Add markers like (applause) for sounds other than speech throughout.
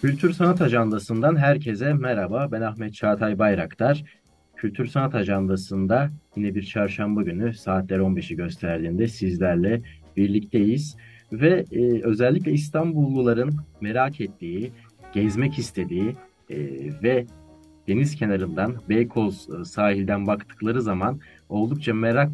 Kültür Sanat Ajandası'ndan herkese merhaba. Ben Ahmet Çağatay Bayraktar. Kültür Sanat Ajandası'nda yine bir çarşamba günü saatler 15'i gösterdiğinde sizlerle birlikteyiz. Ve e, özellikle İstanbulluların merak ettiği, gezmek istediği e, ve deniz kenarından Beykoz e, sahilden baktıkları zaman oldukça merak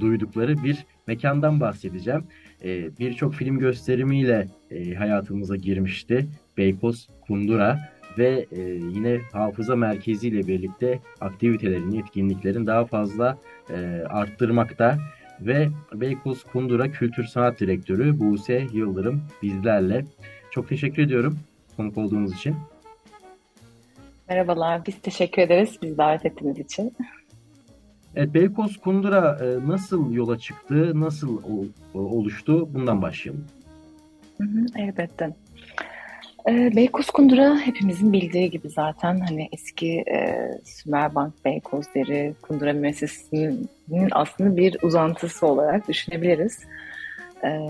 duydukları bir mekandan bahsedeceğim. E, Birçok film gösterimiyle e, hayatımıza girmişti Beykoz Kundura ve e, yine hafıza merkezi ile birlikte aktivitelerini, etkinliklerin daha fazla e, arttırmakta ve Beykoz Kundura Kültür Sanat Direktörü Buse Yıldırım bizlerle. Çok teşekkür ediyorum konuk olduğunuz için. Merhabalar, biz teşekkür ederiz bizi davet ettiğiniz için. Evet, Beykoz Kundura e, nasıl yola çıktı, nasıl oluştu? Bundan başlayalım. Elbette. E, Beykoz Kundura hepimizin bildiği gibi zaten hani eski e, Sümerbank Beykozları Kundura Müessesesi'nin aslında bir uzantısı olarak düşünebiliriz. E,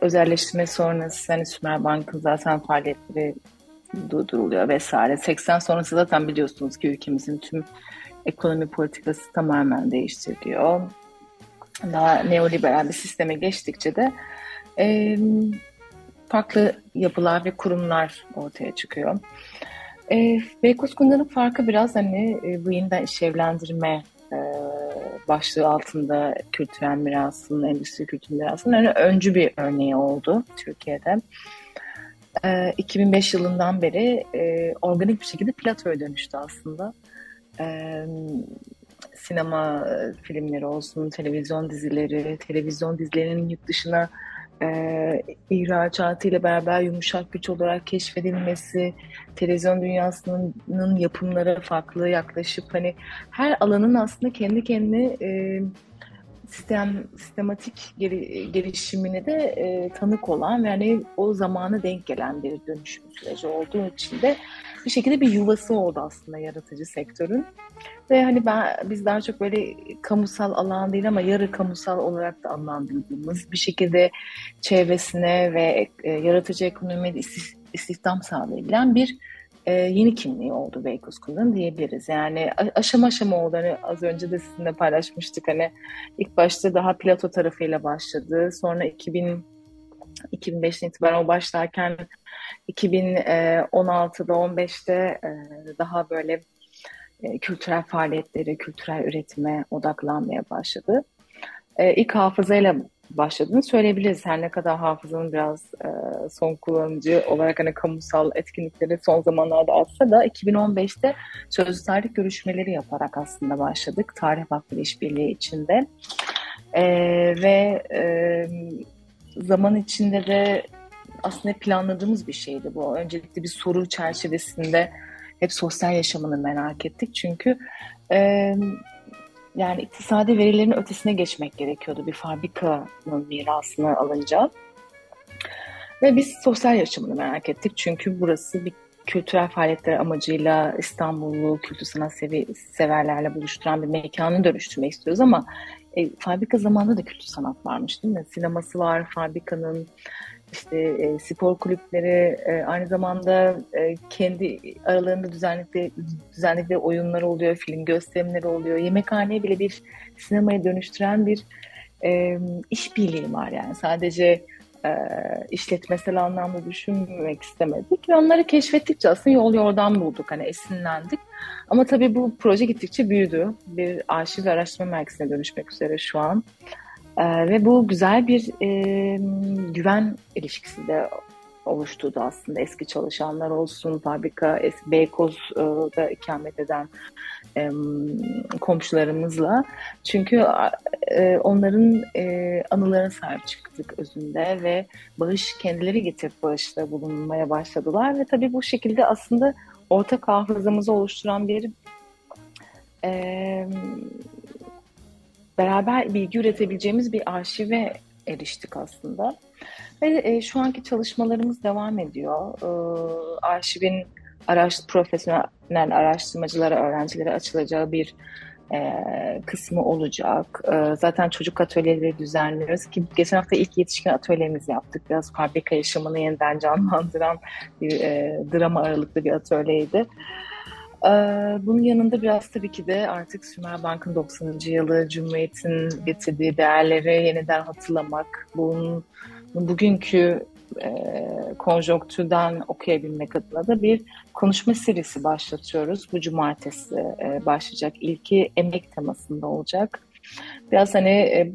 özelleştirme sonrası hani Sümerbank'ın zaten faaliyetleri durduruluyor vesaire. 80 sonrası zaten biliyorsunuz ki ülkemizin tüm ekonomi politikası tamamen değiştiriliyor. Daha neoliberal bir sisteme geçtikçe de e, farklı yapılar ve kurumlar ortaya çıkıyor. E, Beykoz Kundan'ın farkı biraz hani e, bu yeniden işlevlendirme e, başlığı altında kültürel mirasın, endüstri kültür mirasının yani öncü bir örneği oldu Türkiye'de. E, 2005 yılından beri e, organik bir şekilde platoya dönüştü aslında e, sinema filmleri olsun, televizyon dizileri, televizyon dizilerinin yurt dışına e, ihracatıyla beraber yumuşak güç olarak keşfedilmesi, televizyon dünyasının yapımlara farklı yaklaşıp hani her alanın aslında kendi kendine e, sistem sistematik geri, gelişimine de e, tanık olan yani o zamanı denk gelen bir dönüşüm süreci olduğu için de bir şekilde bir yuvası oldu aslında yaratıcı sektörün. Ve hani ben biz daha çok böyle kamusal alan değil ama yarı kamusal olarak da adlandırdığımız bir şekilde çevresine ve e, yaratıcı ekonomide istihdam sağlayabilen bir e, yeni kimliği oldu Beykoz Kulü'nün diyebiliriz. Yani aşama aşama oldu. Hani az önce de sizinle paylaşmıştık. Hani ilk başta daha plato tarafıyla başladı. Sonra 2000 2005'ten itibaren o başlarken 2016'da 15'te e, daha böyle e, kültürel faaliyetleri, kültürel üretime odaklanmaya başladı. E, ilk hafızayla başladığını söyleyebiliriz. Her ne kadar hafızanın biraz e, son kullanıcı olarak hani kamusal etkinlikleri son zamanlarda atsa da 2015'te sözlü tarih görüşmeleri yaparak aslında başladık. Tarih Vakfı İşbirliği içinde. E, ve e, zaman içinde de aslında planladığımız bir şeydi bu. Öncelikle bir soru çerçevesinde hep sosyal yaşamını merak ettik. Çünkü e, yani iktisadi verilerin ötesine geçmek gerekiyordu bir fabrikanın mirasını alınca. Ve biz sosyal yaşamını merak ettik. Çünkü burası bir kültürel faaliyetler amacıyla İstanbullu kültür sanat sevi severlerle buluşturan bir mekanı dönüştürmek istiyoruz ama e, fabrika zamanında da kültür sanat varmış değil mi? Sineması var fabrikanın, işte e, spor kulüpleri e, aynı zamanda e, kendi aralarında düzenlikle düzenlikle oyunlar oluyor, film gösterimleri oluyor. Yemekhaneye bile bir sinemaya dönüştüren bir e, işbirliği var yani. Sadece e, işletmesel anlamda düşünmek istemedik ve onları keşfettikçe aslında yol yordan bulduk. Hani esinlendik. Ama tabii bu proje gittikçe büyüdü. Bir arşiv ve araştırma merkezine dönüşmek üzere şu an. Ee, ve bu güzel bir e, güven ilişkisi de oluşturdu aslında eski çalışanlar olsun, fabrika, Beykoz'da ikamet eden e, komşularımızla. Çünkü e, onların e, anılarına sahip çıktık özünde ve bağış kendileri getirip bağışta bulunmaya başladılar ve tabii bu şekilde aslında ortak hafızamızı oluşturan bir e, beraber bilgi üretebileceğimiz bir arşive eriştik aslında. Ve e, şu anki çalışmalarımız devam ediyor. E, arşivin araş, profesyonel araştırmacılara, öğrencilere açılacağı bir e, kısmı olacak. E, zaten çocuk atölyeleri düzenliyoruz ki geçen hafta ilk yetişkin atölyemizi yaptık. Biraz fabrika yaşamını yeniden canlandıran bir e, drama aralıklı bir atölyeydi. E, bunun yanında biraz tabii ki de artık Sümer Bank'ın 90. yılı Cumhuriyet'in getirdiği değerleri yeniden hatırlamak, bunun bugünkü e, konjonktürden okuyabilmek adına da bir konuşma serisi başlatıyoruz. Bu cumartesi e, başlayacak. İlki emek temasında olacak. Biraz hani e,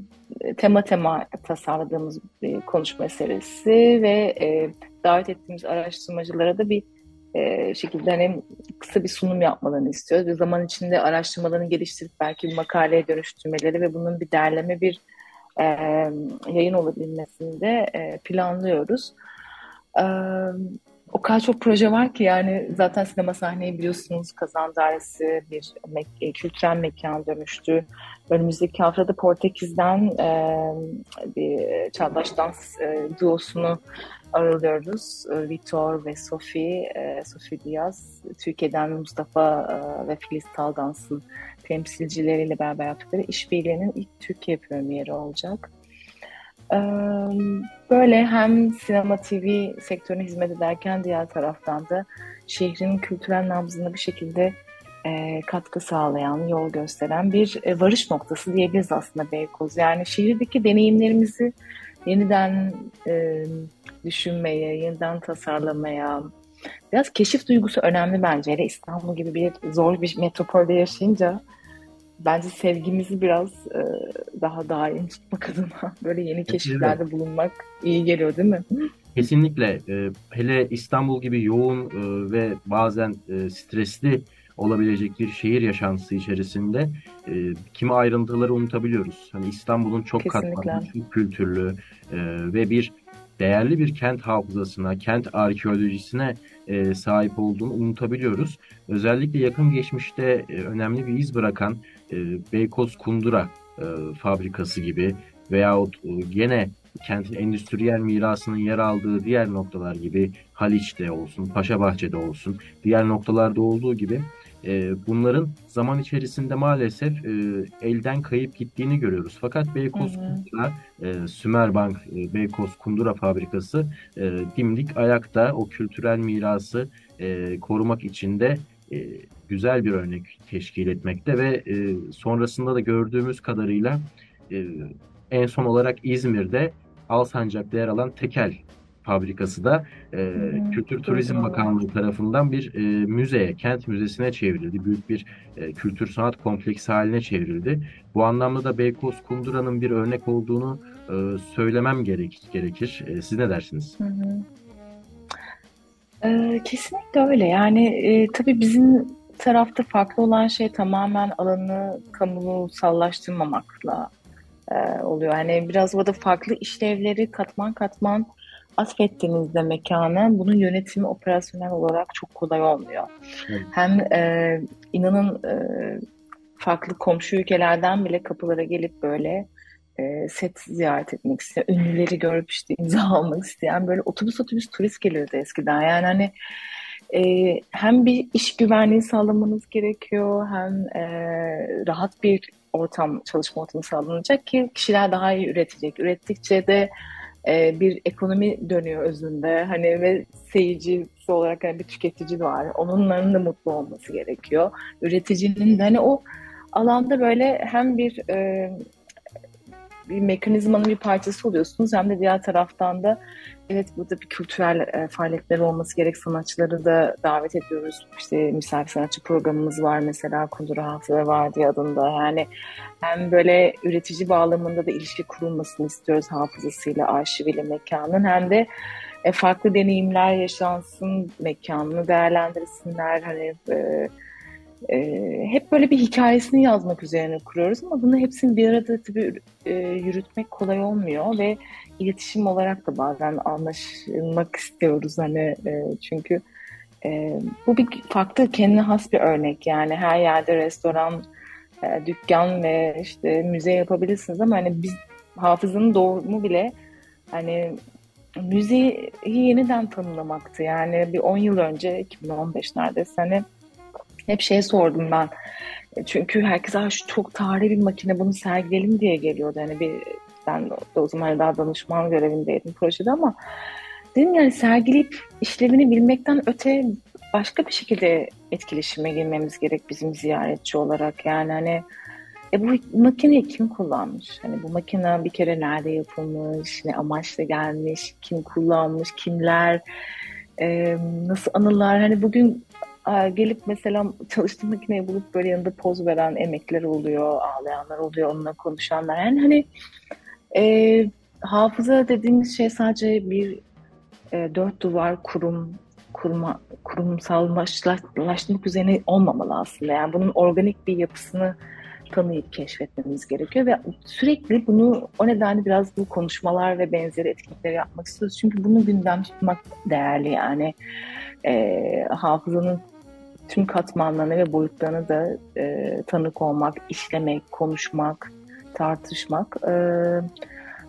tema tema tasarladığımız bir konuşma serisi ve e, davet ettiğimiz araştırmacılara da bir e, şekilde hani kısa bir sunum yapmalarını istiyoruz. Bir zaman içinde araştırmalarını geliştirip belki bir makaleye dönüştürmeleri ve bunun bir derleme bir e, yayın olabilmesini de e, planlıyoruz. E, o kadar çok proje var ki yani zaten sinema sahneyi biliyorsunuz Kazan Dairesi bir me e, kültürel mekan dönüştü. Önümüzdeki haftada Portekiz'den e, bir çağdaş dans e, duosunu ağırlıyoruz. E, Vitor ve Sophie, e, Sophie Diaz, Türkiye'den Mustafa e, ve Filiz Taldans'ın temsilcileriyle beraber yaptıkları işbirliğinin ilk Türkiye premieri olacak. Böyle hem sinema TV sektörüne hizmet ederken diğer taraftan da şehrin kültürel nabzına bir şekilde katkı sağlayan, yol gösteren bir varış noktası diyebiliriz aslında Beykoz. Yani şehirdeki deneyimlerimizi yeniden düşünmeye, yeniden tasarlamaya, biraz keşif duygusu önemli bence. Hele İstanbul gibi bir zor bir metropolde yaşayınca bence sevgimizi biraz e, daha daim tutmak adına (laughs) böyle yeni keşiflerde bulunmak iyi geliyor değil mi? Kesinlikle. E, hele İstanbul gibi yoğun e, ve bazen e, stresli olabilecek bir şehir yaşantısı içerisinde e, kimi ayrıntıları unutabiliyoruz. Hani İstanbul'un çok katmanlı, çok kültürlü e, ve bir değerli bir kent hafızasına, kent arkeolojisine e, sahip olduğunu unutabiliyoruz. Özellikle yakın geçmişte e, önemli bir iz bırakan e, Beykoz Kundura e, fabrikası gibi veyahut e, gene kentin endüstriyel mirasının yer aldığı diğer noktalar gibi Haliç'te olsun, Paşabahçe'de olsun, diğer noktalarda olduğu gibi e, bunların zaman içerisinde maalesef e, elden kayıp gittiğini görüyoruz. Fakat Beykoz evet. Kundura, e, Sümerbank e, Beykoz Kundura fabrikası e, dimdik ayakta o kültürel mirası e, korumak için de e, güzel bir örnek teşkil etmekte ve e, sonrasında da gördüğümüz kadarıyla e, en son olarak İzmir'de Alsancak'ta yer alan Tekel fabrikası da e, hmm, Kültür Turizm. Bakanlığı tarafından bir e, müzeye, kent müzesine çevrildi. Büyük bir e, kültür sanat kompleksi haline çevrildi. Bu anlamda da Beykoz Kundura'nın bir örnek olduğunu e, söylemem gerek, gerekir. E, siz ne dersiniz? Hı hı. E, kesinlikle öyle. Yani e, tabii bizim tarafta farklı olan şey tamamen alanı kamusallaştırmamakla e, oluyor. Yani biraz burada farklı işlevleri katman katman atfettiğinizde mekana bunun yönetimi operasyonel olarak çok kolay olmuyor. Evet. Hem e, inanın e, farklı komşu ülkelerden bile kapılara gelip böyle e, set ziyaret etmek isteyen, ünlüleri görüp işte imza almak isteyen böyle otobüs otobüs turist geliyordu eskiden. Yani hani e, hem bir iş güvenliği sağlamanız gerekiyor hem e, rahat bir ortam, çalışma ortamı sağlanacak ki kişiler daha iyi üretecek. Ürettikçe de e, bir ekonomi dönüyor özünde. Hani ve seyircisi olarak hani bir tüketici var. Onların da mutlu olması gerekiyor. Üreticinin de hani o alanda böyle hem bir e, bir mekanizmanın bir parçası oluyorsunuz hem de diğer taraftan da evet burada bir kültürel e, faaliyetler olması gerek sanatçıları da davet ediyoruz. İşte misafir sanatçı programımız var mesela Kundura Hafıza var diye adında. Yani hem böyle üretici bağlamında da ilişki kurulmasını istiyoruz hafızasıyla, arşiviyle mekanın hem de e, farklı deneyimler yaşansın, mekanını değerlendirsinler. Hani e, e, hep böyle bir hikayesini yazmak üzerine kuruyoruz ama bunu hepsini bir arada tabii e, yürütmek kolay olmuyor ve iletişim olarak da bazen anlaşılmak istiyoruz hani e, çünkü e, bu bir farklı kendine has bir örnek yani. Her yerde restoran, e, dükkan ve işte müze yapabilirsiniz ama hani biz hafızanın doğumu bile hani müziği yeniden tanımlamaktı. Yani bir 10 yıl önce 2015 neredeyse hani hep şey sordum ben. E, çünkü herkes çok tarihi bir makine bunu sergileyelim diye geliyordu. Yani bir ben de o zaman daha danışman görevindeydim projede ama dedim yani sergileyip işlevini bilmekten öte başka bir şekilde etkileşime girmemiz gerek bizim ziyaretçi olarak. Yani hani e bu makineyi kim kullanmış? Hani bu makine bir kere nerede yapılmış, ne amaçla gelmiş, kim kullanmış, kimler, e, nasıl anılar. Hani bugün gelip mesela çalıştığım makineyi bulup böyle yanında poz veren emekler oluyor, ağlayanlar oluyor, onunla konuşanlar. Yani hani e, hafıza dediğimiz şey sadece bir e, dört duvar kurum kurma, kurumsallaştırmak üzerine olmamalı aslında. Yani bunun organik bir yapısını tanıyıp keşfetmemiz gerekiyor ve sürekli bunu o nedenle biraz bu konuşmalar ve benzeri etkinlikleri yapmak istiyoruz. Çünkü bunu gündem tutmak değerli yani e, hafızanın tüm katmanlarını ve boyutlarını da e, tanık olmak, işlemek, konuşmak, tartışmak e,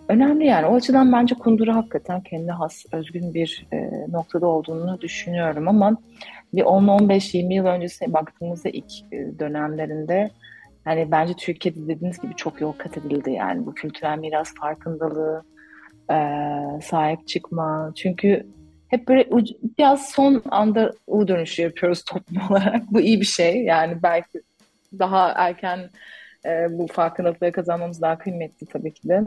önemli yani. O açıdan bence Kundura hakikaten kendi has, özgün bir e, noktada olduğunu düşünüyorum ama bir 10-15-20 yıl öncesine baktığımızda ilk e, dönemlerinde yani bence Türkiye'de dediğiniz gibi çok yol kat edildi yani bu kültürel miras farkındalığı, e, sahip çıkma. Çünkü hep böyle biraz son anda U dönüşü yapıyoruz (laughs) toplum olarak. Bu iyi bir şey. Yani belki daha erken e, bu farkındalıkları kazanmamız daha kıymetli tabii ki de.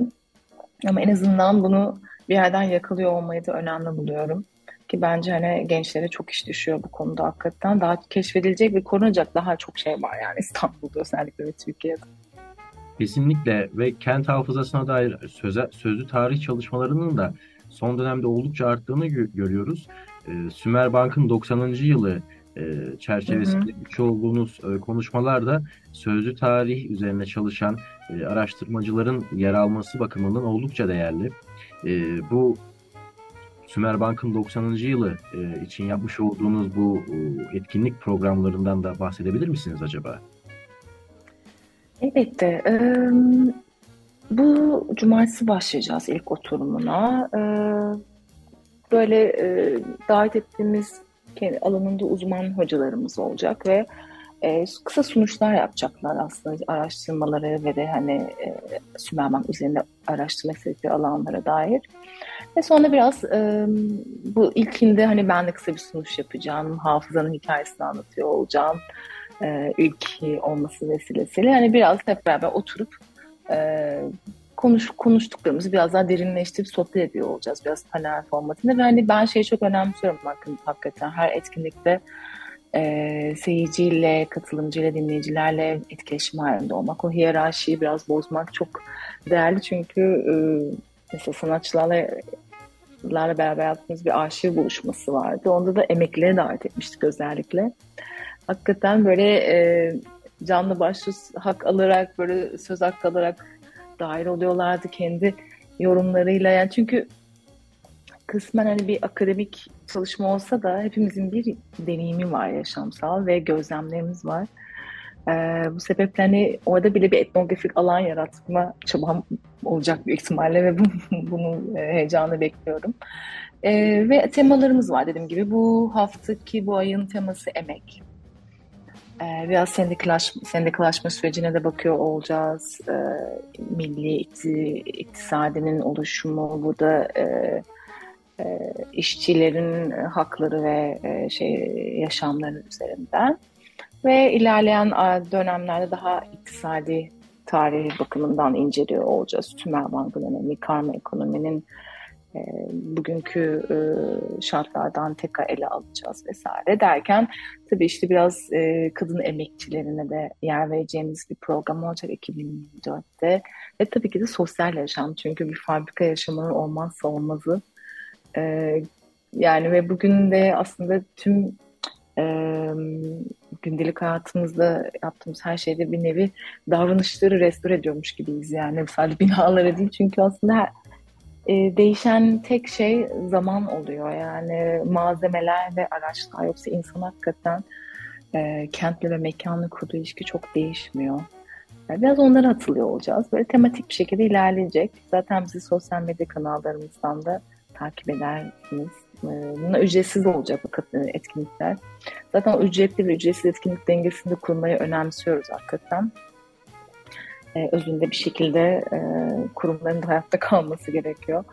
Ama en azından bunu bir yerden yakalıyor olmayı da önemli buluyorum. Ki bence hani gençlere çok iş düşüyor bu konuda hakikaten. Daha keşfedilecek ve korunacak daha çok şey var yani (laughs) İstanbul'da özellikle ve Türkiye'de. Kesinlikle ve kent hafızasına dair söze, sözlü tarih çalışmalarının da son dönemde oldukça arttığını görüyoruz. Ee, Sümer Bank'ın 90. yılı e, çerçevesinde güç olduğunuz e, konuşmalarda sözlü tarih üzerine çalışan e, araştırmacıların yer alması bakımından oldukça değerli. E, bu Sümer Bank'ın 90. yılı e, için yapmış olduğunuz bu e, etkinlik programlarından da bahsedebilir misiniz acaba? Elbette. E, bu cumartesi başlayacağız ilk oturumuna. E, böyle e, davet ettiğimiz kendi alanında uzman hocalarımız olacak ve e, kısa sunuşlar yapacaklar aslında araştırmaları ve de hani e, Sümerbank üzerinde araştırma istedikleri alanlara dair. Ve sonra biraz e, bu ilkinde hani ben de kısa bir sunuş yapacağım. Hafızanın hikayesini anlatıyor olacağım. İlk olması vesilesiyle. Hani biraz hep beraber oturup e, konuş, konuştuklarımızı biraz daha derinleştirip sohbet ediyor olacağız. Biraz panel formatında. Ve hani ben şeyi çok önemsiyorum hakikaten. Her etkinlikte e, seyirciyle, katılımcıyla, dinleyicilerle etkileşim halinde olmak. O hiyerarşiyi biraz bozmak çok değerli çünkü e, mesela sanatçılarla larla beraber yaptığımız bir arşiv buluşması vardı. Onda da emeklileri davet etmiştik özellikle. Hakikaten böyle e, canlı başlı hak alarak böyle söz hakkı alarak dahil oluyorlardı kendi yorumlarıyla. Yani çünkü kısmen hani bir akademik çalışma olsa da hepimizin bir deneyimi var yaşamsal ve gözlemlerimiz var. Ee, bu sebeple hani orada bile bir etnografik alan yaratma çabam olacak büyük ihtimalle ve (laughs) bunu e, heyecanla bekliyorum. Ee, ve temalarımız var dediğim gibi. Bu haftaki bu ayın teması emek. Ee, biraz sendikalaşma, sendikalaşma sürecine de bakıyor olacağız. Ee, milli iktisadinin oluşumu, burada e, e, işçilerin hakları ve e, şey yaşamları üzerinden ve ilerleyen dönemlerde daha iktisadi tarihi bakımından inceliyor olacağız. Tümer Bankı dönemi, karma ekonominin e, bugünkü e, şartlardan tekrar ele alacağız vesaire derken tabii işte biraz e, kadın emekçilerine de yer vereceğimiz bir program olacak 2024'te ve tabii ki de sosyal yaşam çünkü bir fabrika yaşamının olmazsa olmazı e, yani ve bugün de aslında tüm e, gündelik hayatımızda yaptığımız her şeyde bir nevi davranışları restore ediyormuş gibiyiz yani. Sadece binalara değil çünkü aslında her, e, değişen tek şey zaman oluyor. Yani malzemeler ve araçlar yoksa insan hakikaten e, kentle ve mekanla kurduğu ilişki çok değişmiyor. Yani biraz onlara atılıyor olacağız. Böyle tematik bir şekilde ilerleyecek. Zaten bizi sosyal medya kanallarımızdan da takip edersiniz. E, bunlar ücretsiz olacak bu etkinlikler. Zaten ücretli ve ücretsiz etkinlik dengesini de kurmayı önemsiyoruz hakikaten. E, özünde bir şekilde e, kurumların da hayatta kalması gerekiyor.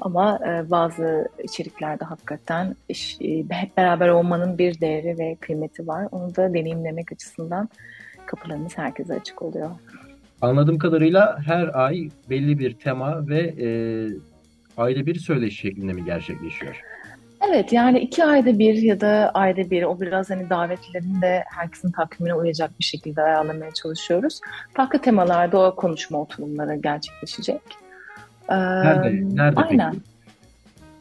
Ama e, bazı içeriklerde hakikaten iş, e, hep beraber olmanın bir değeri ve kıymeti var. Onu da deneyimlemek açısından kapılarımız herkese açık oluyor. Anladığım kadarıyla her ay belli bir tema ve e, ayda bir söyleşi şeklinde mi gerçekleşiyor? Evet yani iki ayda bir ya da ayda bir o biraz hani davetlilerin de herkesin takvimine uyacak bir şekilde ayarlamaya çalışıyoruz. Farklı temalarda o konuşma oturumları gerçekleşecek. Nerede? Nerede aynen. peki?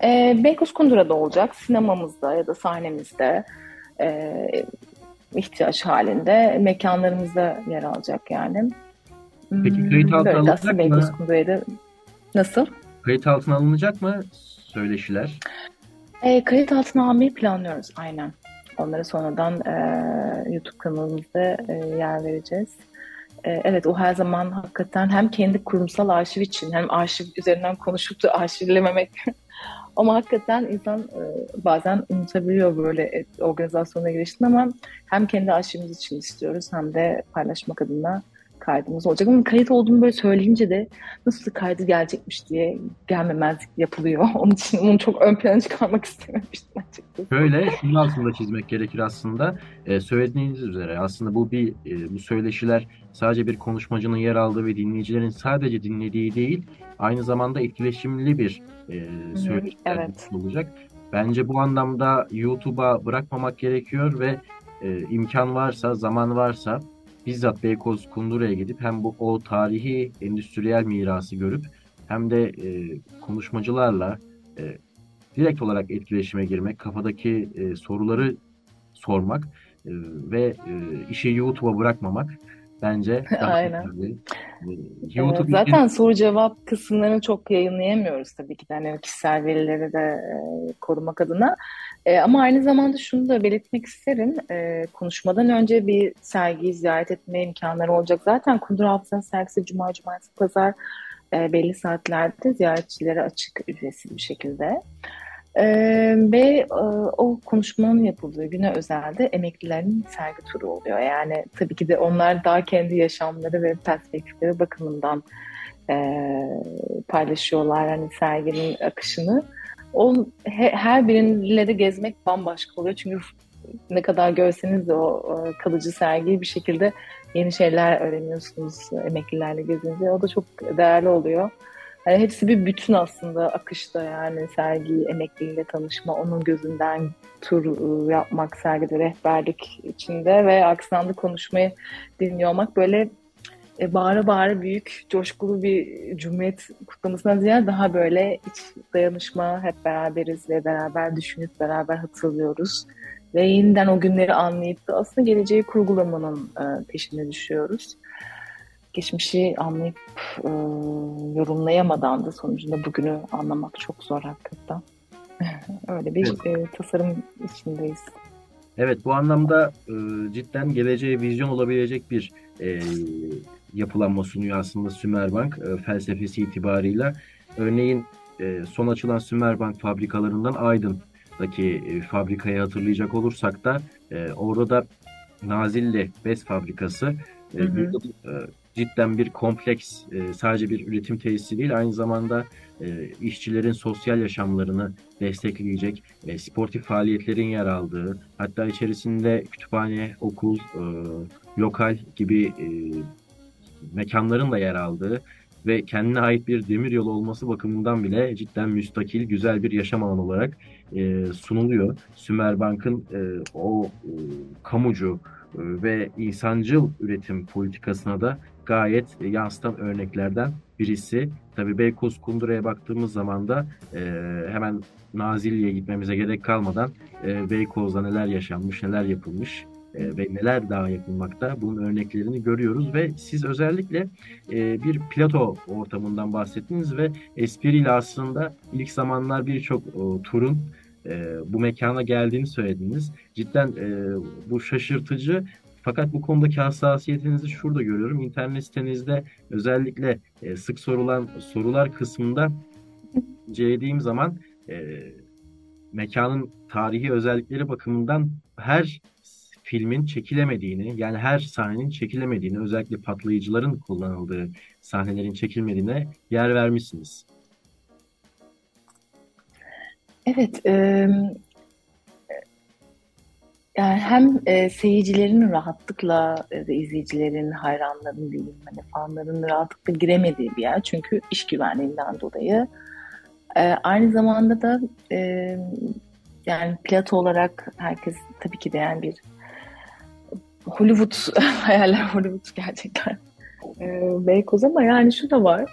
Ee, Beykoz Kundura'da olacak. Sinemamızda ya da sahnemizde e, ihtiyaç halinde mekanlarımızda yer alacak yani. Peki kayıt altına Böyle alınacak mı? Beykoz Kundura'da nasıl? Kayıt altına alınacak mı söyleşiler? E, kayıt altına almayı planlıyoruz aynen. Onları sonradan e, YouTube kanalımızda e, yer vereceğiz. E, evet o her zaman hakikaten hem kendi kurumsal arşiv için hem arşiv üzerinden konuşup da arşivlememek (laughs) ama hakikaten insan e, bazen unutabiliyor böyle organizasyona girişini ama hem kendi arşivimiz için istiyoruz hem de paylaşmak adına kaydımız olacak. Ama kayıt olduğunu böyle söyleyince de nasıl kaydı gelecekmiş diye gelmemezlik yapılıyor. (laughs) Onun için onu çok ön plana çıkarmak (laughs) istememiştim açıkçası. Böyle şunun altında çizmek gerekir aslında. Ee, söylediğiniz üzere aslında bu bir e, bu söyleşiler sadece bir konuşmacının yer aldığı ve dinleyicilerin sadece dinlediği değil, aynı zamanda etkileşimli bir e, söyleşi evet. olacak. Bence bu anlamda YouTube'a bırakmamak gerekiyor ve e, imkan varsa, zaman varsa bizzat Beykoz Kundura'ya gidip hem bu o tarihi endüstriyel mirası görüp hem de e, konuşmacılarla e, direkt olarak etkileşime girmek, kafadaki e, soruları sormak e, ve e, işi YouTube'a bırakmamak bence (laughs) Aynen. Önemli. YouTube zaten için... soru cevap kısımlarını çok yayınlayamıyoruz tabii ki de hani kişisel verileri de e, korumak adına. E, ama aynı zamanda şunu da belirtmek isterim. E, konuşmadan önce bir sergiyi ziyaret etme imkanları olacak. Zaten Kundur Hafıza'nın sergisi Cuma, Cumartesi, Pazar e, belli saatlerde ziyaretçilere açık ücretsiz bir şekilde. Ee, ve e, o konuşmanın yapıldığı güne özelde emeklilerin sergi turu oluyor. Yani tabii ki de onlar daha kendi yaşamları ve perspektifleri bakımından e, paylaşıyorlar hani serginin akışını. O he, her biriyle de gezmek bambaşka oluyor. Çünkü ne kadar görseniz de o kalıcı sergiyi bir şekilde yeni şeyler öğreniyorsunuz emeklilerle gezince. O da çok değerli oluyor. Yani hepsi bir bütün aslında akışta yani sergi, emekliyle tanışma, onun gözünden tur ıı, yapmak, sergide rehberlik içinde ve aksanlı konuşmayı dinliyor olmak böyle e, bağıra bağıra büyük, coşkulu bir cumhuriyet kutlamasından ziyade daha böyle iç dayanışma, hep beraberiz ve beraber düşünüp beraber hatırlıyoruz. Ve yeniden o günleri anlayıp da aslında geleceği kurgulamanın e, peşine düşüyoruz geçmişi anlayıp e, yorumlayamadan da sonucunda bugünü anlamak çok zor hakikaten. (laughs) Öyle bir evet. e, tasarım içindeyiz. Evet bu anlamda e, cidden geleceğe vizyon olabilecek bir e, yapılanma sunuyor aslında Sümerbank e, felsefesi itibarıyla. Örneğin e, son açılan Sümerbank fabrikalarından Aydın'daki e, fabrikayı hatırlayacak olursak da e, orada da Nazilli Bez Fabrikası e, hı hı. E, cidden bir kompleks, e, sadece bir üretim tesisi değil, aynı zamanda e, işçilerin sosyal yaşamlarını destekleyecek, e, sportif faaliyetlerin yer aldığı, hatta içerisinde kütüphane, okul, e, lokal gibi e, mekanların da yer aldığı ve kendine ait bir demir yolu olması bakımından bile cidden müstakil, güzel bir yaşam alanı olarak e, sunuluyor. Sümerbank'ın e, o e, kamucu e, ve insancıl üretim politikasına da gayet yansıtan örneklerden birisi. Tabi Beykoz Kundura'ya baktığımız zaman da e, hemen Nazilli'ye gitmemize gerek kalmadan e, Beykoz'da neler yaşanmış, neler yapılmış e, ve neler daha yapılmakta bunun örneklerini görüyoruz ve siz özellikle e, bir plato ortamından bahsettiniz ve espriyle aslında ilk zamanlar birçok turun e, bu mekana geldiğini söylediniz. Cidden e, bu şaşırtıcı fakat bu konudaki hassasiyetinizi şurada görüyorum. İnternet sitenizde özellikle e, sık sorulan sorular kısmında incelediğim zaman e, mekanın tarihi özellikleri bakımından her filmin çekilemediğini, yani her sahnenin çekilemediğini, özellikle patlayıcıların kullanıldığı sahnelerin çekilmediğine yer vermişsiniz. Evet, yani hem e, seyircilerin rahatlıkla e, izleyicilerin, hayranların diyeyim, hani fanların rahatlıkla giremediği bir yer. Çünkü iş güvenliğinden dolayı. E, aynı zamanda da e, yani plato olarak herkes tabii ki de yani bir Hollywood (laughs) hayaller Hollywood gerçekten e, Beykoz ama yani şu da var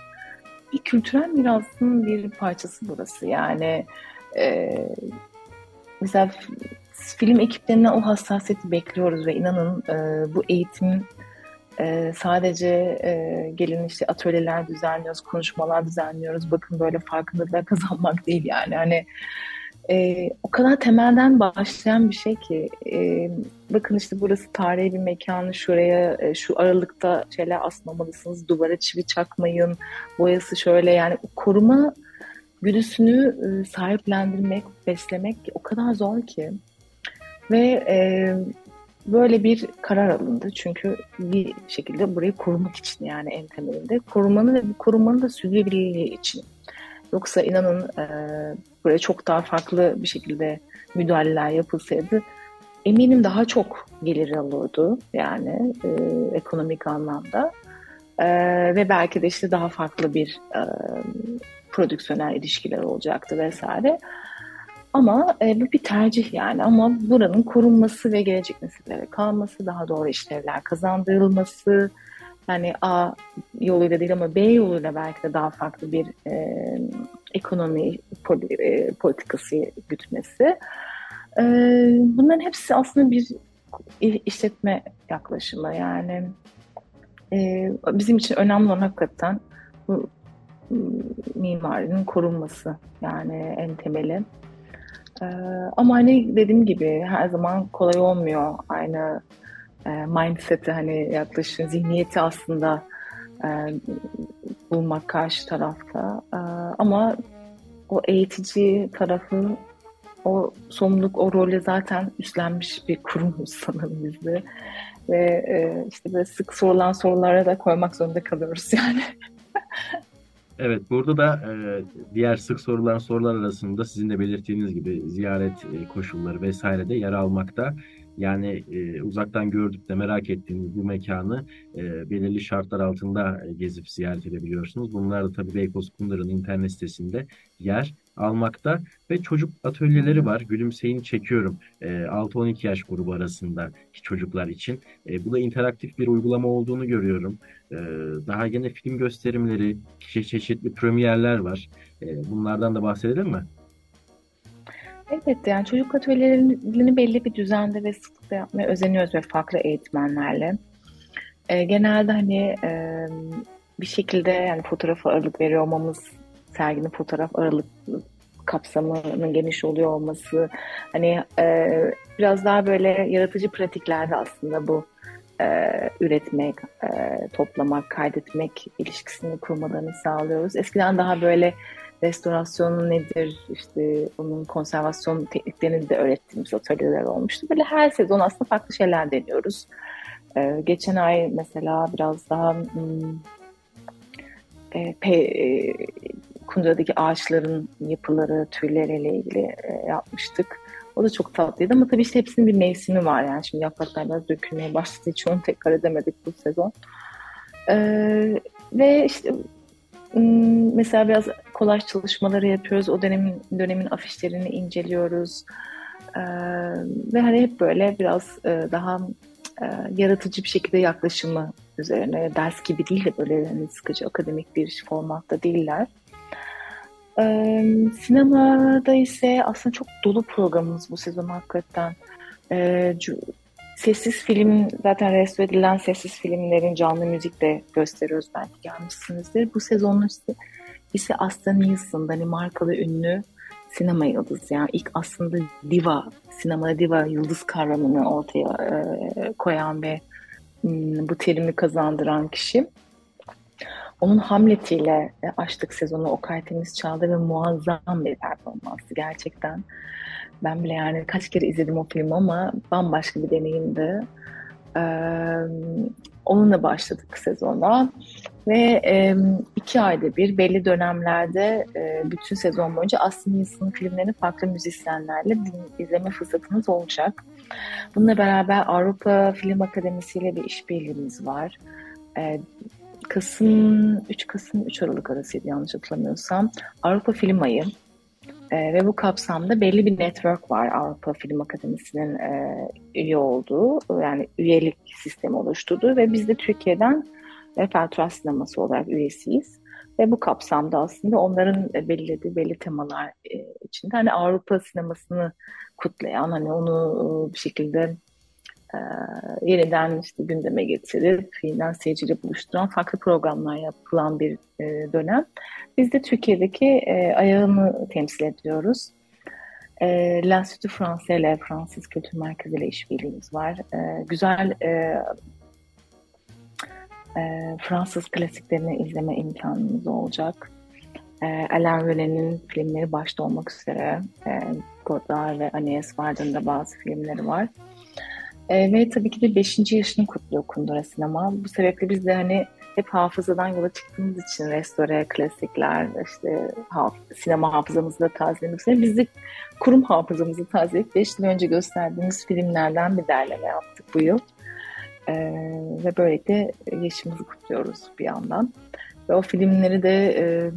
bir kültürel mirasın bir parçası burası yani e, mesela film ekiplerinden o hassasiyeti bekliyoruz ve inanın e, bu eğitim e, sadece e, gelin işte atölyeler düzenliyoruz, konuşmalar düzenliyoruz. Bakın böyle farkındalıklar (laughs) kazanmak değil yani. Hani e, o kadar temelden başlayan bir şey ki e, bakın işte burası tarihi bir mekanı şuraya e, şu aralıkta şeyler asmamalısınız duvara çivi çakmayın boyası şöyle yani koruma güdüsünü e, sahiplendirmek beslemek o kadar zor ki ve e, böyle bir karar alındı. Çünkü bir şekilde burayı korumak için yani en temelinde. Bu korumanın da sürdürülebilirliği için. Yoksa inanın e, buraya çok daha farklı bir şekilde müdahaleler yapılsaydı eminim daha çok gelir alırdı yani e, ekonomik anlamda. E, ve belki de işte daha farklı bir e, prodüksiyonel ilişkiler olacaktı vesaire. Ama e, bu bir tercih yani ama buranın korunması ve gelecek nesillere kalması, daha doğru işlevler kazandırılması, yani A yoluyla değil ama B yoluyla belki de daha farklı bir e, ekonomi e, politikası gütmesi. E, bunların hepsi aslında bir işletme yaklaşımı. Yani e, bizim için önemli olan hakikaten bu mimarinin korunması yani en temeli. Ee, ama hani dediğim gibi her zaman kolay olmuyor. Aynı e, mindset'i hani yaklaşım zihniyeti aslında e, bulmak karşı tarafta. E, ama o eğitici tarafı o sorumluluk, o role zaten üstlenmiş bir kurumuz (laughs) sanırım bizde. Ve e, işte böyle sık sorulan sorulara da koymak zorunda kalıyoruz (laughs) yani. Evet, burada da e, diğer sık sorulan sorular arasında sizin de belirttiğiniz gibi ziyaret e, koşulları vesaire de yer almakta. Yani e, uzaktan gördük de merak ettiğiniz bu mekanı e, belirli şartlar altında e, gezip ziyaret edebiliyorsunuz. Bunlar da tabii Beykoz Kundar'ın internet sitesinde yer almakta ve çocuk atölyeleri var. Gülümseyin çekiyorum e, 6-12 yaş grubu arasındaki çocuklar için. E, bu da interaktif bir uygulama olduğunu görüyorum. E, daha gene film gösterimleri, çeşitli premierler var. Bunlardan da bahsedelim mi? Evet yani çocuk atölyelerini belli bir düzende ve sıklıkla yapmaya özeniyoruz ve farklı eğitmenlerle. E, genelde hani e, bir şekilde yani fotoğrafa ağırlık veriyor olmamız, serginin fotoğraf ağırlık kapsamının geniş oluyor olması, hani e, biraz daha böyle yaratıcı pratiklerde aslında bu e, üretmek, e, toplamak, kaydetmek ilişkisini kurmalarını sağlıyoruz. Eskiden daha böyle restorasyon nedir, işte onun konservasyon tekniklerini de öğrettiğimiz atölyeler olmuştu. Böyle her sezon aslında farklı şeyler deniyoruz. Ee, geçen ay mesela biraz daha hmm, e, pe, e, Kundura'daki ağaçların yapıları, türleriyle ilgili e, yapmıştık. O da çok tatlıydı ama tabii işte hepsinin bir mevsimi var yani. Şimdi yapraklar biraz dökülmeye başladı. Hiç onu tekrar edemedik bu sezon. Ee, ve işte mesela biraz kolaj çalışmaları yapıyoruz. O dönemin dönemin afişlerini inceliyoruz. Ee, ve hani hep böyle biraz e, daha e, yaratıcı bir şekilde yaklaşımı üzerine ders gibi değil de böyle hani sıkıcı akademik bir formatta değiller. Ee, sinemada ise aslında çok dolu programımız bu sezon hakikaten. Ee, Sessiz film zaten restore edilen sessiz filmlerin canlı müzik de gösteriyoruz belki gelmişsinizdir. Bu sezonun ise, ise Aston Nielsen, Danimarkalı ünlü sinema yıldızı. Yani ilk aslında diva, sinemada diva yıldız kavramını ortaya e, koyan ve m, bu terimi kazandıran kişi. Onun Hamlet'iyle e, açtık sezonu Okay Temiz Çağda ve muazzam bir performansı gerçekten. Ben bile yani kaç kere izledim o filmi ama bambaşka bir deneyimdi. Ee, onunla başladık sezona ve e, iki ayda bir belli dönemlerde e, bütün sezon boyunca Aslı filmlerini farklı müzisyenlerle izleme fırsatınız olacak. Bununla beraber Avrupa Film Akademisi ile bir işbirliğimiz var. E, Kasım 3 Kasım 3 Aralık arasıydı yanlış hatırlamıyorsam. Avrupa Film Ayı e, ve bu kapsamda belli bir network var Avrupa Film Akademisi'nin e, üye olduğu yani üyelik sistemi oluşturduğu ve biz de Türkiye'den Trust sineması olarak üyesiyiz. Ve bu kapsamda aslında onların belirlediği belli temalar e, içinde hani Avrupa sinemasını kutlayan hani onu e, bir şekilde e, yeniden işte gündeme getirip yeniden seyirciyle buluşturan farklı programlar yapılan bir e, dönem. Biz de Türkiye'deki e, ayağını temsil ediyoruz. E, L'Institut Français ile Fransız Kültür Merkezi ile işbirliğimiz var. E, güzel e, e, Fransız klasiklerini izleme imkanımız olacak. E, Alain René'nin filmleri başta olmak üzere e, Godard ve Agnès Vardan'ın da bazı filmleri var. E, ve tabii ki de 5. yaşını kutluyor Kundura Sinema. Bu sebeple biz de hani hep hafızadan yola çıktığımız için restore, klasikler, işte haf sinema hafızamızı da tazelemek için biz de kurum hafızamızı tazeleyip 5 yıl önce gösterdiğimiz filmlerden bir derleme yaptık bu yıl. E, ve böylelikle yaşımızı kutluyoruz bir yandan. Ve o filmleri de e,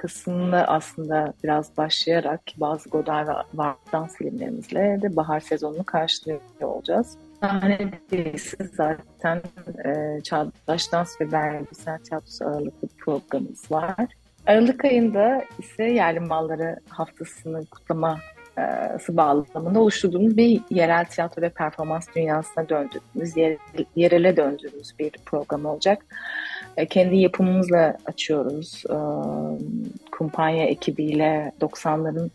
Kasım'da aslında biraz başlayarak bazı Godard ve Vardans filmlerimizle de bahar sezonunu karşılıyor olacağız. Sahnedeyse zaten e, Çağdaş Dans ve Belgesel Tiyatrosu ağırlıklı programımız var. Aralık ayında ise yerli malları haftasını kutlama e, bağlamında oluşturduğumuz bir yerel tiyatro ve performans dünyasına döndüğümüz, yer, yerele döndüğümüz bir program olacak. E, kendi yapımımızla açıyoruz. E, kumpanya ekibiyle 90'ların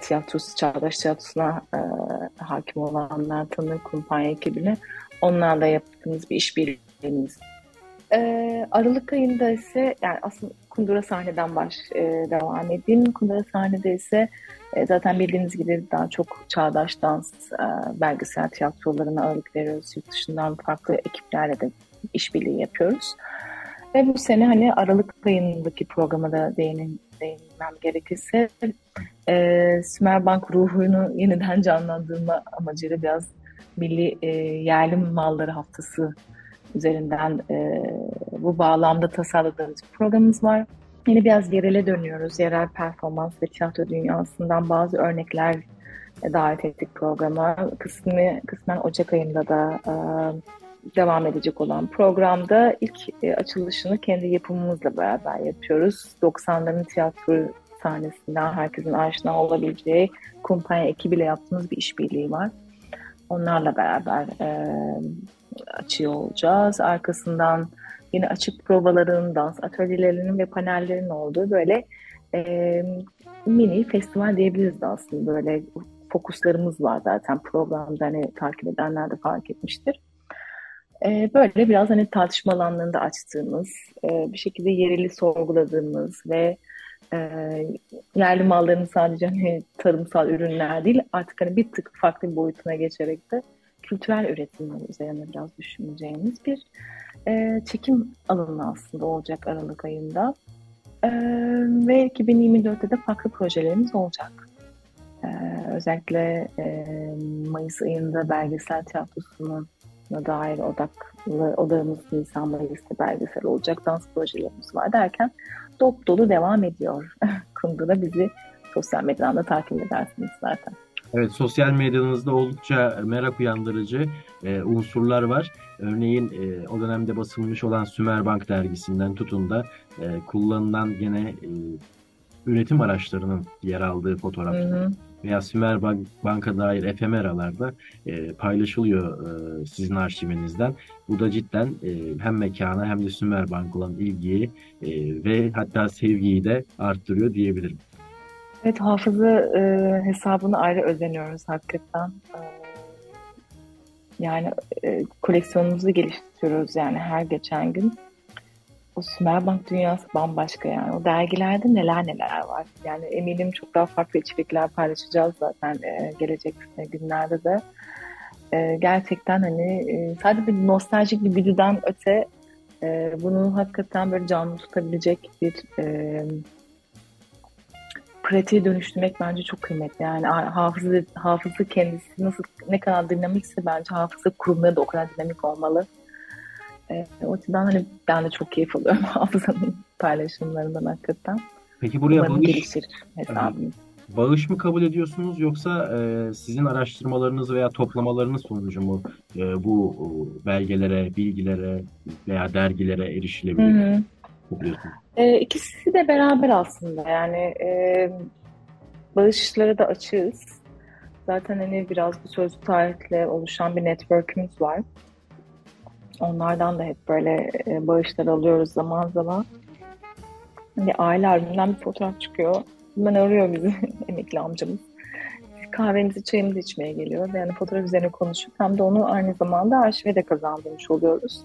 tiyatrosu, çağdaş tiyatrosuna e, hakim olanlar tanır kumpanya ekibini. Onlarla yaptığımız bir işbirliğimiz. Aralık ayında ise yani aslında Kundura sahneden baş devam edeyim. Kundura sahnede ise zaten bildiğiniz gibi daha çok çağdaş dans, e, belgesel tiyatrolarına ağırlık veriyoruz. Yurt dışından farklı ekiplerle de işbirliği yapıyoruz. Ve bu sene hani Aralık ayındaki programa da değinin, değinmem gerekirse e, Sümerbank ruhunu yeniden canlandırma amacıyla biraz milli e, yerli malları haftası üzerinden e, bu bağlamda tasarladığımız programımız var. Yine biraz yerele dönüyoruz. Yerel performans ve tiyatro dünyasından bazı örnekler davet ettik programa. Kısmı, kısmen Ocak ayında da e, devam edecek olan programda ilk e, açılışını kendi yapımımızla beraber yapıyoruz. 90'ların tiyatro sahnesinden herkesin aşina olabileceği kumpanya ekibiyle yaptığımız bir işbirliği var. Onlarla beraber e, açıyor olacağız. Arkasından yine açık provaların, dans atölyelerinin ve panellerin olduğu böyle e, mini festival diyebiliriz de aslında. Böyle fokuslarımız var zaten programda hani takip edenler de fark etmiştir. E, böyle biraz hani tartışma alanlarında açtığımız, e, bir şekilde yereli sorguladığımız ve e, yerli malların sadece hani tarımsal ürünler değil artık hani bir tık farklı bir boyutuna geçerek de kültürel üretimler üzerine biraz düşüneceğimiz bir e, çekim alanı aslında olacak Aralık ayında. Ve 2024'te de farklı projelerimiz olacak. Özellikle Mayıs ayında belgesel tiyatrosuna dair odaklı odamız Nisan Mayıs'ta belgesel olacak dans projelerimiz var derken dop dolu devam ediyor. (laughs) Kundura bizi sosyal medyadan da takip edersiniz zaten. Evet, sosyal medyanızda oldukça merak uyandırıcı e, unsurlar var. Örneğin e, o dönemde basılmış olan Sümerbank dergisinden tutun da e, kullanılan gene e, üretim araçlarının yer aldığı fotoğraflar hı hı. Veya Sümerbank Bank'a dair efemeralarda e, paylaşılıyor e, sizin arşivinizden. Bu da cidden e, hem mekana hem de Sümerbank olan ilgiyi e, ve hatta sevgiyi de arttırıyor diyebilirim. Evet hafıza e, hesabını ayrı özeniyoruz hakikaten. E, yani e, koleksiyonumuzu geliştiriyoruz yani her geçen gün. O Sümerbank dünyası bambaşka yani. O dergilerde neler neler var. Yani eminim çok daha farklı içerikler paylaşacağız zaten e, gelecek günlerde de. E, gerçekten hani e, sadece bir nostaljik bir videodan öte e, bunu hakikaten böyle canlı tutabilecek bir e, pratiğe dönüştürmek bence çok kıymetli. Yani hafıza, hafıza kendisi nasıl ne kadar dinamikse bence hafıza kurumları da o kadar dinamik olmalı. E, o yüzden hani ben de çok keyif alıyorum (laughs) hafızanın paylaşımlarından hakikaten. Peki buraya Umarım bağış, gelişir hesabımız. Bağış mı kabul ediyorsunuz yoksa e, sizin araştırmalarınız veya toplamalarınız sonucu mu e, bu e, belgelere, bilgilere veya dergilere erişilebilir? E, ikisi de beraber aslında yani e, bağışlara da açığız. Zaten hani biraz bu sözlü tarihle oluşan bir network'ümüz var. Onlardan da hep böyle e, bağışlar alıyoruz zaman zaman. Hani aile albümünden bir fotoğraf çıkıyor. Hemen arıyor bizi (laughs) emekli amcamız. Kahvemizi, çayımızı içmeye geliyor. Yani fotoğraf üzerine konuşup hem de onu aynı zamanda arşive de kazandırmış oluyoruz.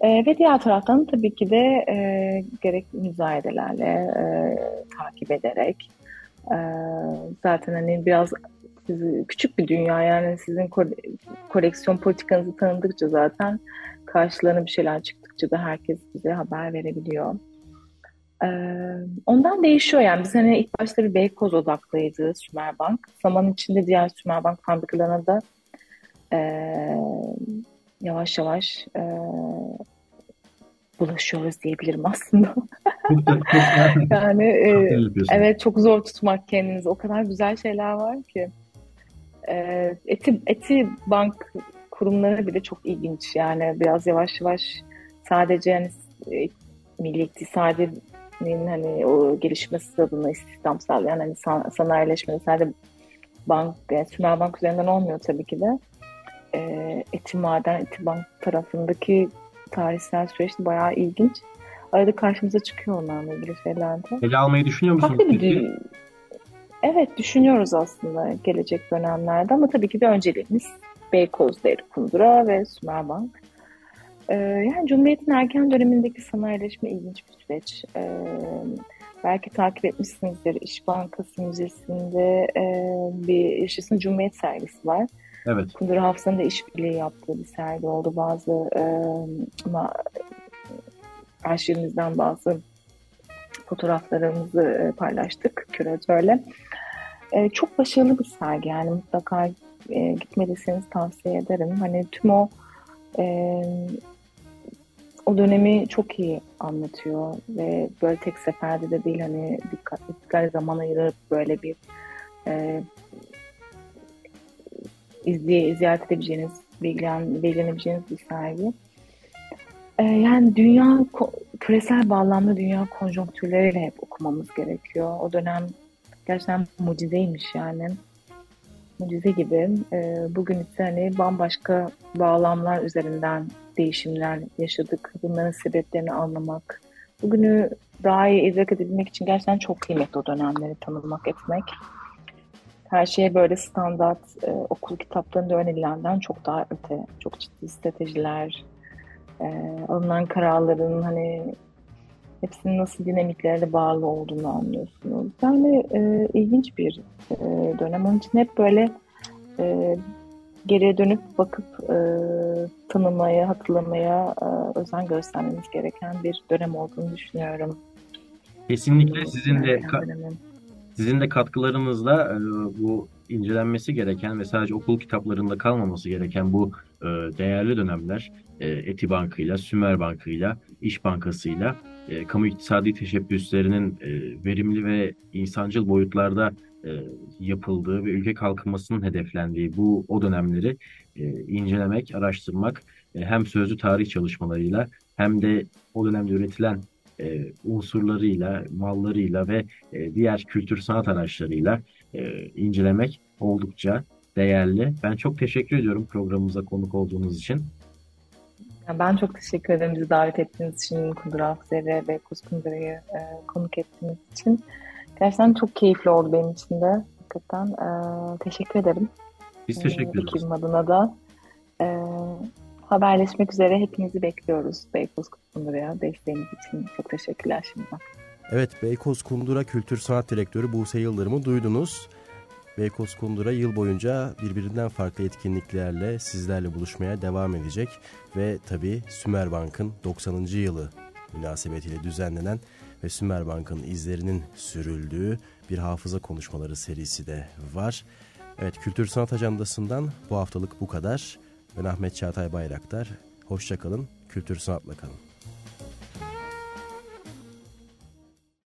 E, ve diğer taraftan tabii ki de e, gerek müzayedelerle e, takip ederek e, zaten hani biraz sizi, küçük bir dünya yani sizin koleksiyon politikanızı tanıdıkça zaten karşılarına bir şeyler çıktıkça da herkes bize haber verebiliyor. Ee, ondan değişiyor yani biz hani ilk başta bir Beykoz odaklıydı Sümerbank. Zaman içinde diğer Sümerbank fabrikalarına da e, yavaş yavaş e, bulaşıyoruz diyebilirim aslında. (laughs) yani e, evet çok zor tutmak kendinizi. O kadar güzel şeyler var ki. E, eti, eti bank kurumları bile çok ilginç. Yani biraz yavaş yavaş sadece yani e, milli iktisadinin hani o gelişmesi adına istihdam sağlayan hani san, sanayileşmede sadece bank, yani Sümer Bank üzerinden olmuyor tabii ki de. E, eti maden, eti bank tarafındaki tarihsel süreç bayağı ilginç. Arada karşımıza çıkıyor onlarla ilgili şeyler de. Ele almayı düşünüyor musunuz? Peki? Evet düşünüyoruz aslında gelecek dönemlerde ama tabii ki de önceliğimiz Beykoz Deri Kundura ve Sümerbank. Ee, yani Cumhuriyet'in erken dönemindeki sanayileşme ilginç bir süreç. Ee, belki takip etmişsinizdir. İş Bankası Müzesi'nde e, bir Yaşasın Cumhuriyet sergisi var. Evet. Kundura Hafıza'nın da işbirliği yaptığı bir sergi oldu. Bazı e, ama arşivimizden bazı fotoğraflarımızı e, paylaştık küratörle. E, çok başarılı bir sergi yani mutlaka e, gitmediyseniz tavsiye ederim. Hani tüm o o dönemi çok iyi anlatıyor ve böyle tek seferde de değil hani dikkat zaman ayırıp böyle bir e, izleye, ziyaret edebileceğiniz, bilgilen, bilgilenebileceğiniz bir sergi. Ee, yani dünya, küresel bağlamda dünya konjonktürleriyle hep okumamız gerekiyor. O dönem gerçekten mucizeymiş yani. Mucize gibi. Ee, bugün ise hani bambaşka bağlamlar üzerinden değişimler yaşadık. Bunların sebeplerini anlamak. Bugünü daha iyi idrak edebilmek için gerçekten çok kıymetli o dönemleri tanımak, etmek her şeye böyle standart e, okul kitaplarında öğrenilenden çok daha öte, çok ciddi stratejiler, e, alınan kararların hani hepsinin nasıl dinamiklerle bağlı olduğunu anlıyorsunuz. Yani e, ilginç bir e, dönem. Onun için hep böyle e, geriye dönüp bakıp e, tanımaya, hatırlamaya e, özen göstermemiz gereken bir dönem olduğunu düşünüyorum. Kesinlikle sizin de sizin de katkılarınızla e, bu incelenmesi gereken ve sadece okul kitaplarında kalmaması gereken bu e, değerli dönemler e, Eti Bankı'yla, Sümer Bankı'yla, İş Bankası'yla e, kamu iktisadi teşebbüslerinin verimli ve insancıl boyutlarda yapıldığı ve ülke kalkınmasının hedeflendiği bu o dönemleri incelemek, araştırmak hem sözlü tarih çalışmalarıyla hem de o dönemde üretilen unsurlarıyla, mallarıyla ve diğer kültür sanat araçlarıyla incelemek oldukça değerli. Ben çok teşekkür ediyorum programımıza konuk olduğunuz için. Ben çok teşekkür ederim bizi davet ettiğiniz için, Kundur Afzer'e ve Kuskundura'yı e, konuk ettiğiniz için. Gerçekten çok keyifli oldu benim için de. Hakikaten e, teşekkür ederim. Biz teşekkür ederiz. Ekibim adına da. E, haberleşmek üzere. Hepinizi bekliyoruz Beykoz Kundura'ya. Desteğiniz için çok teşekkürler şimdiden. Evet, Beykoz Kundura Kültür Sanat Direktörü Buse Yıldırım'ı duydunuz. Beykoz Kundura yıl boyunca birbirinden farklı etkinliklerle sizlerle buluşmaya devam edecek. Ve tabii Sümer Bank'ın 90. yılı münasebetiyle düzenlenen ve Sümer Bank'ın izlerinin sürüldüğü bir hafıza konuşmaları serisi de var. Evet, Kültür Sanat Ajandası'ndan bu haftalık bu kadar. Ben Ahmet Çağatay Bayraktar. Hoşçakalın, kültür sanatla kalın.